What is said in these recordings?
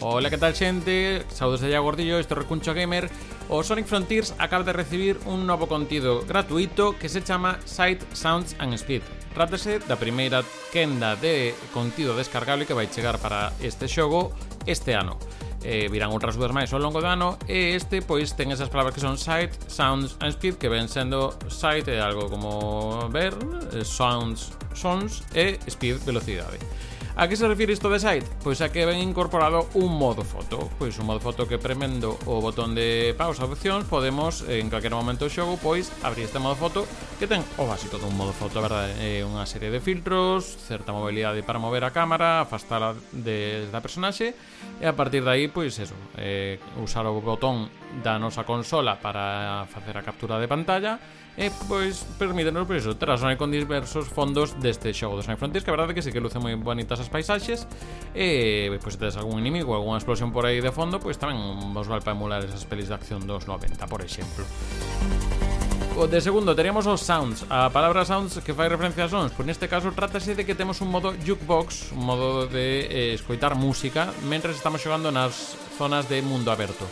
Ola, que tal xente? Saudos de Gordillo, isto é Recuncho Gamer O Sonic Frontiers acaba de recibir un novo contido gratuito que se chama Sight, Sounds and Speed Trátase da primeira quenda de contido descargable que vai chegar para este xogo este ano eh, virán outras dúas máis ao longo do ano e este pois ten esas palabras que son sight, sounds and speed que ven sendo sight é algo como ver, eh, sounds, sons e speed, velocidade. A que se refire isto de site? Pois a que ven incorporado un modo foto Pois un modo foto que premendo o botón de pausa opcións Podemos en calquer momento do xogo pois abrir este modo foto Que ten o básico dun modo foto, verdade eh, É unha serie de filtros, certa mobilidade para mover a cámara Afastala de, da personaxe E a partir de aí pois eso eh, Usar o botón da nosa consola para facer a captura de pantalla e pois permítenos pois por iso con diversos fondos deste xogo dos Night Frontiers que a verdade que sí que luce moi bonitas as paisaxes e pois se tedes algún inimigo algunha explosión por aí de fondo pois tamén vos vale para emular esas pelis de acción dos 90 por exemplo. O de segundo teríamos os sounds. A palabra sounds que fai referencia a sons Pois neste caso trátase de que temos un modo jukebox Un modo de eh, escoitar música Mentres estamos xogando nas zonas de mundo aberto.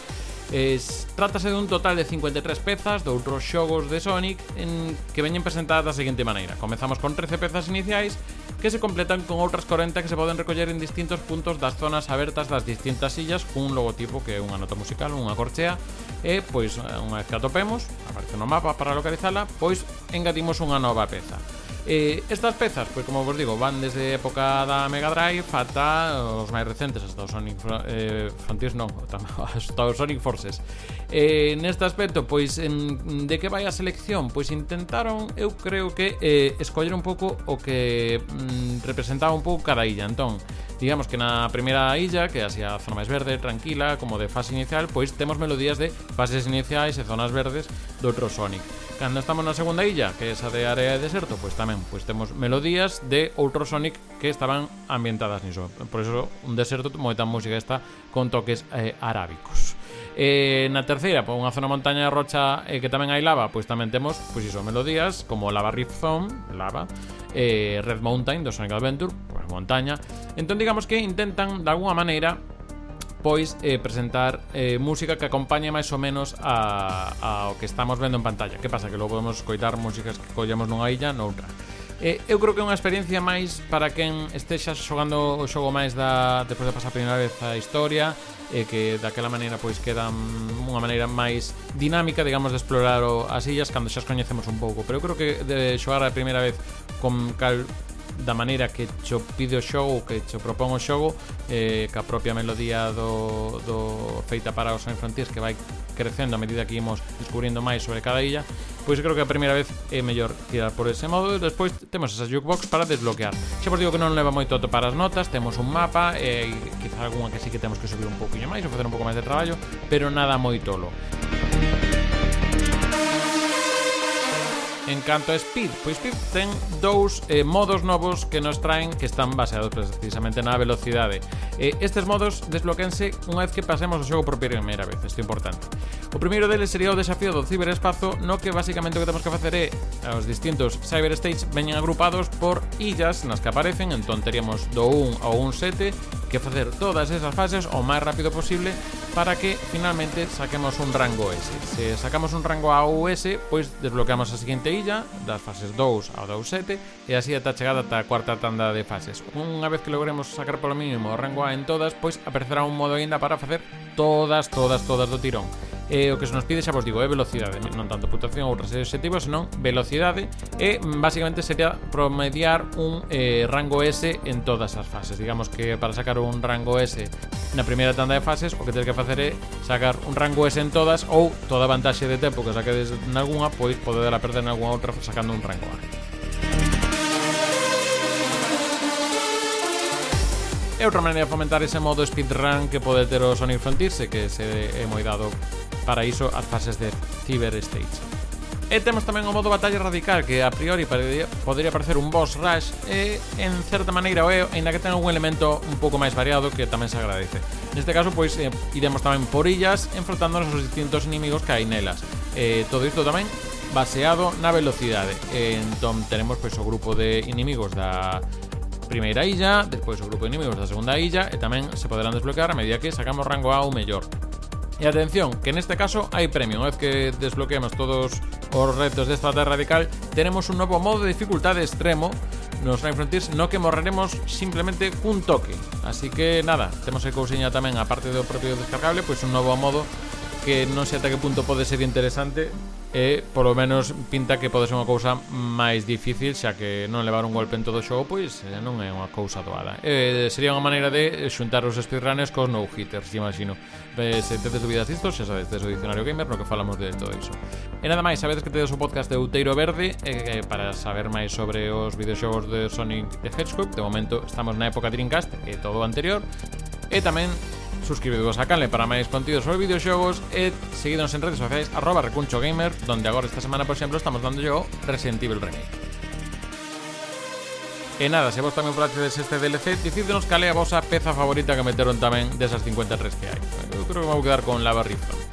Es, trátase dun total de 53 pezas de outros xogos de Sonic en que veñen presentadas da seguinte maneira. Comezamos con 13 pezas iniciais que se completan con outras 40 que se poden recoller en distintos puntos das zonas abertas das distintas sillas cun logotipo que é unha nota musical, unha corchea e, pois, eh, unha vez que atopemos, aparece no mapa para localizala, pois engadimos unha nova peza. Eh, estas pezas, pois como vos digo, van desde a época da Mega Drive ata os máis recentes, hasta os Sonic eh, Frontiers non, hasta os Sonic Forces. Eh, neste aspecto, pois en, de que vai a selección? Pois intentaron, eu creo que eh, escoller un pouco o que mm, representaba un pouco cada illa. Entón, Digamos que na primeira illa, que é así a zona máis verde, tranquila, como de fase inicial, pois temos melodías de fases iniciais e zonas verdes do outro Sonic. Cando estamos na segunda illa, que é esa de área de deserto, pois tamén pois temos melodías de outro Sonic que estaban ambientadas niso. Por eso un deserto moita música está con toques eh, arábicos. Eh, na terceira, por unha zona montaña de rocha eh, que tamén hai lava, pois tamén temos pois iso, melodías como Lava Rift Zone, lava, eh, Red Mountain do Sonic Adventure, pois montaña, Entón digamos que intentan de alguna maneira pois eh, presentar eh, música que acompañe máis ou menos a, ao que estamos vendo en pantalla. Que pasa? Que logo podemos coitar músicas que collemos nunha illa noutra. Eh, eu creo que é unha experiencia máis para quen estexa xogando o xogo máis da despois de pasar a primeira vez a historia e eh, que daquela maneira pois queda unha maneira máis dinámica, digamos, de explorar o, as illas cando xa as coñecemos un pouco. Pero eu creo que de xogar a primeira vez con cal, da maneira que cho pide o xogo, que cho propón o xogo, eh, ca propia melodía do, do feita para os San Frontiers que vai crecendo a medida que imos descubrindo máis sobre cada illa, pois creo que a primeira vez é mellor tirar por ese modo e despois temos esa jukebox para desbloquear. Xa vos digo que non leva moito a as notas, temos un mapa e eh, quizá algunha que sí que temos que subir un pouquinho máis ou facer un pouco máis de traballo, pero nada moi tolo. En canto a Speed, pois Speed ten dous eh, modos novos que nos traen que están baseados precisamente na velocidade. Eh, estes modos desbloquense unha vez que pasemos o xogo por primeira vez, isto é importante. O primeiro deles sería o desafío do ciberespazo, no que basicamente o que temos que facer é os distintos cyberstage veñen agrupados por illas nas que aparecen, entón teríamos do 1 ao 7, que facer todas esas fases o máis rápido posible para que finalmente saquemos un rango S. Se sacamos un rango A ou S, pois desbloqueamos a seguinte illa, das fases 2 ao 2.7, e así ata chegada ata a cuarta tanda de fases. Unha vez que logremos sacar polo mínimo o rango A en todas, pois aparecerá un modo aínda para facer todas, todas, todas do tirón eh, o que se nos pide, xa vos digo, é velocidade, non tanto puntuación ou residuos selectivos, senón velocidade e basicamente sería promediar un eh, rango S en todas as fases. Digamos que para sacar un rango S na primeira tanda de fases, o que tens que facer é sacar un rango S en todas ou toda vantaxe de tempo que saquedes nalgúna pois podedela perder nalgúna outra sacando un rango A. É outra maneira de fomentar ese modo speedrun que pode ter o Sonic Frontiers, que se é moi dado para iso as fases de Cyber Stage. E temos tamén o modo batalla radical que a priori poderia parecer un boss rush e en certa maneira o é, ainda que ten algún elemento un pouco máis variado que tamén se agradece. Neste caso, pois, eh, iremos tamén por illas enfrontándonos aos distintos inimigos que hai nelas. Eh, todo isto tamén baseado na velocidade. Eh, entón, tenemos pois, o grupo de inimigos da primeira illa, despois o grupo de inimigos da segunda illa e tamén se poderán desbloquear a medida que sacamos rango A ou mellor. E atención, que neste caso hai premio. Unha vez que desbloqueemos todos os retos desta terra radical Tenemos un novo modo de dificultade extremo. Nos Nine Frontiers no que morreremos simplemente cun toque. Así que nada, temos aí cousiña tamén aparte do propio descargable Pois un novo modo que non sei ata que punto pode ser interesante e polo menos pinta que pode ser unha cousa máis difícil xa que non levar un golpe en todo o xogo pois eh, non é unha cousa doada. E, sería unha maneira de xuntar os speedrunners cos no-hitters, imagino e, se eh, tedes dúbidas disto, xa sabes, tedes o dicionario gamer no que falamos de todo iso. E nada máis, sabedes que tedes o podcast de Outeiro Verde e, para saber máis sobre os videoxogos de Sonic the Hedgehog de momento estamos na época Dreamcast e todo o anterior e tamén Suscribidos a canle para máis contidos sobre videoxogos E seguidnos en redes sociais arroba recuncho gamer Donde agora esta semana, por exemplo, estamos dando yo Resident Evil Remake E nada, se vos tamén placedes este DLC, decídenos cal é a vosa peza favorita que meteron tamén desas 53 que hai. Eu creo que me vou quedar con Lava Rifle.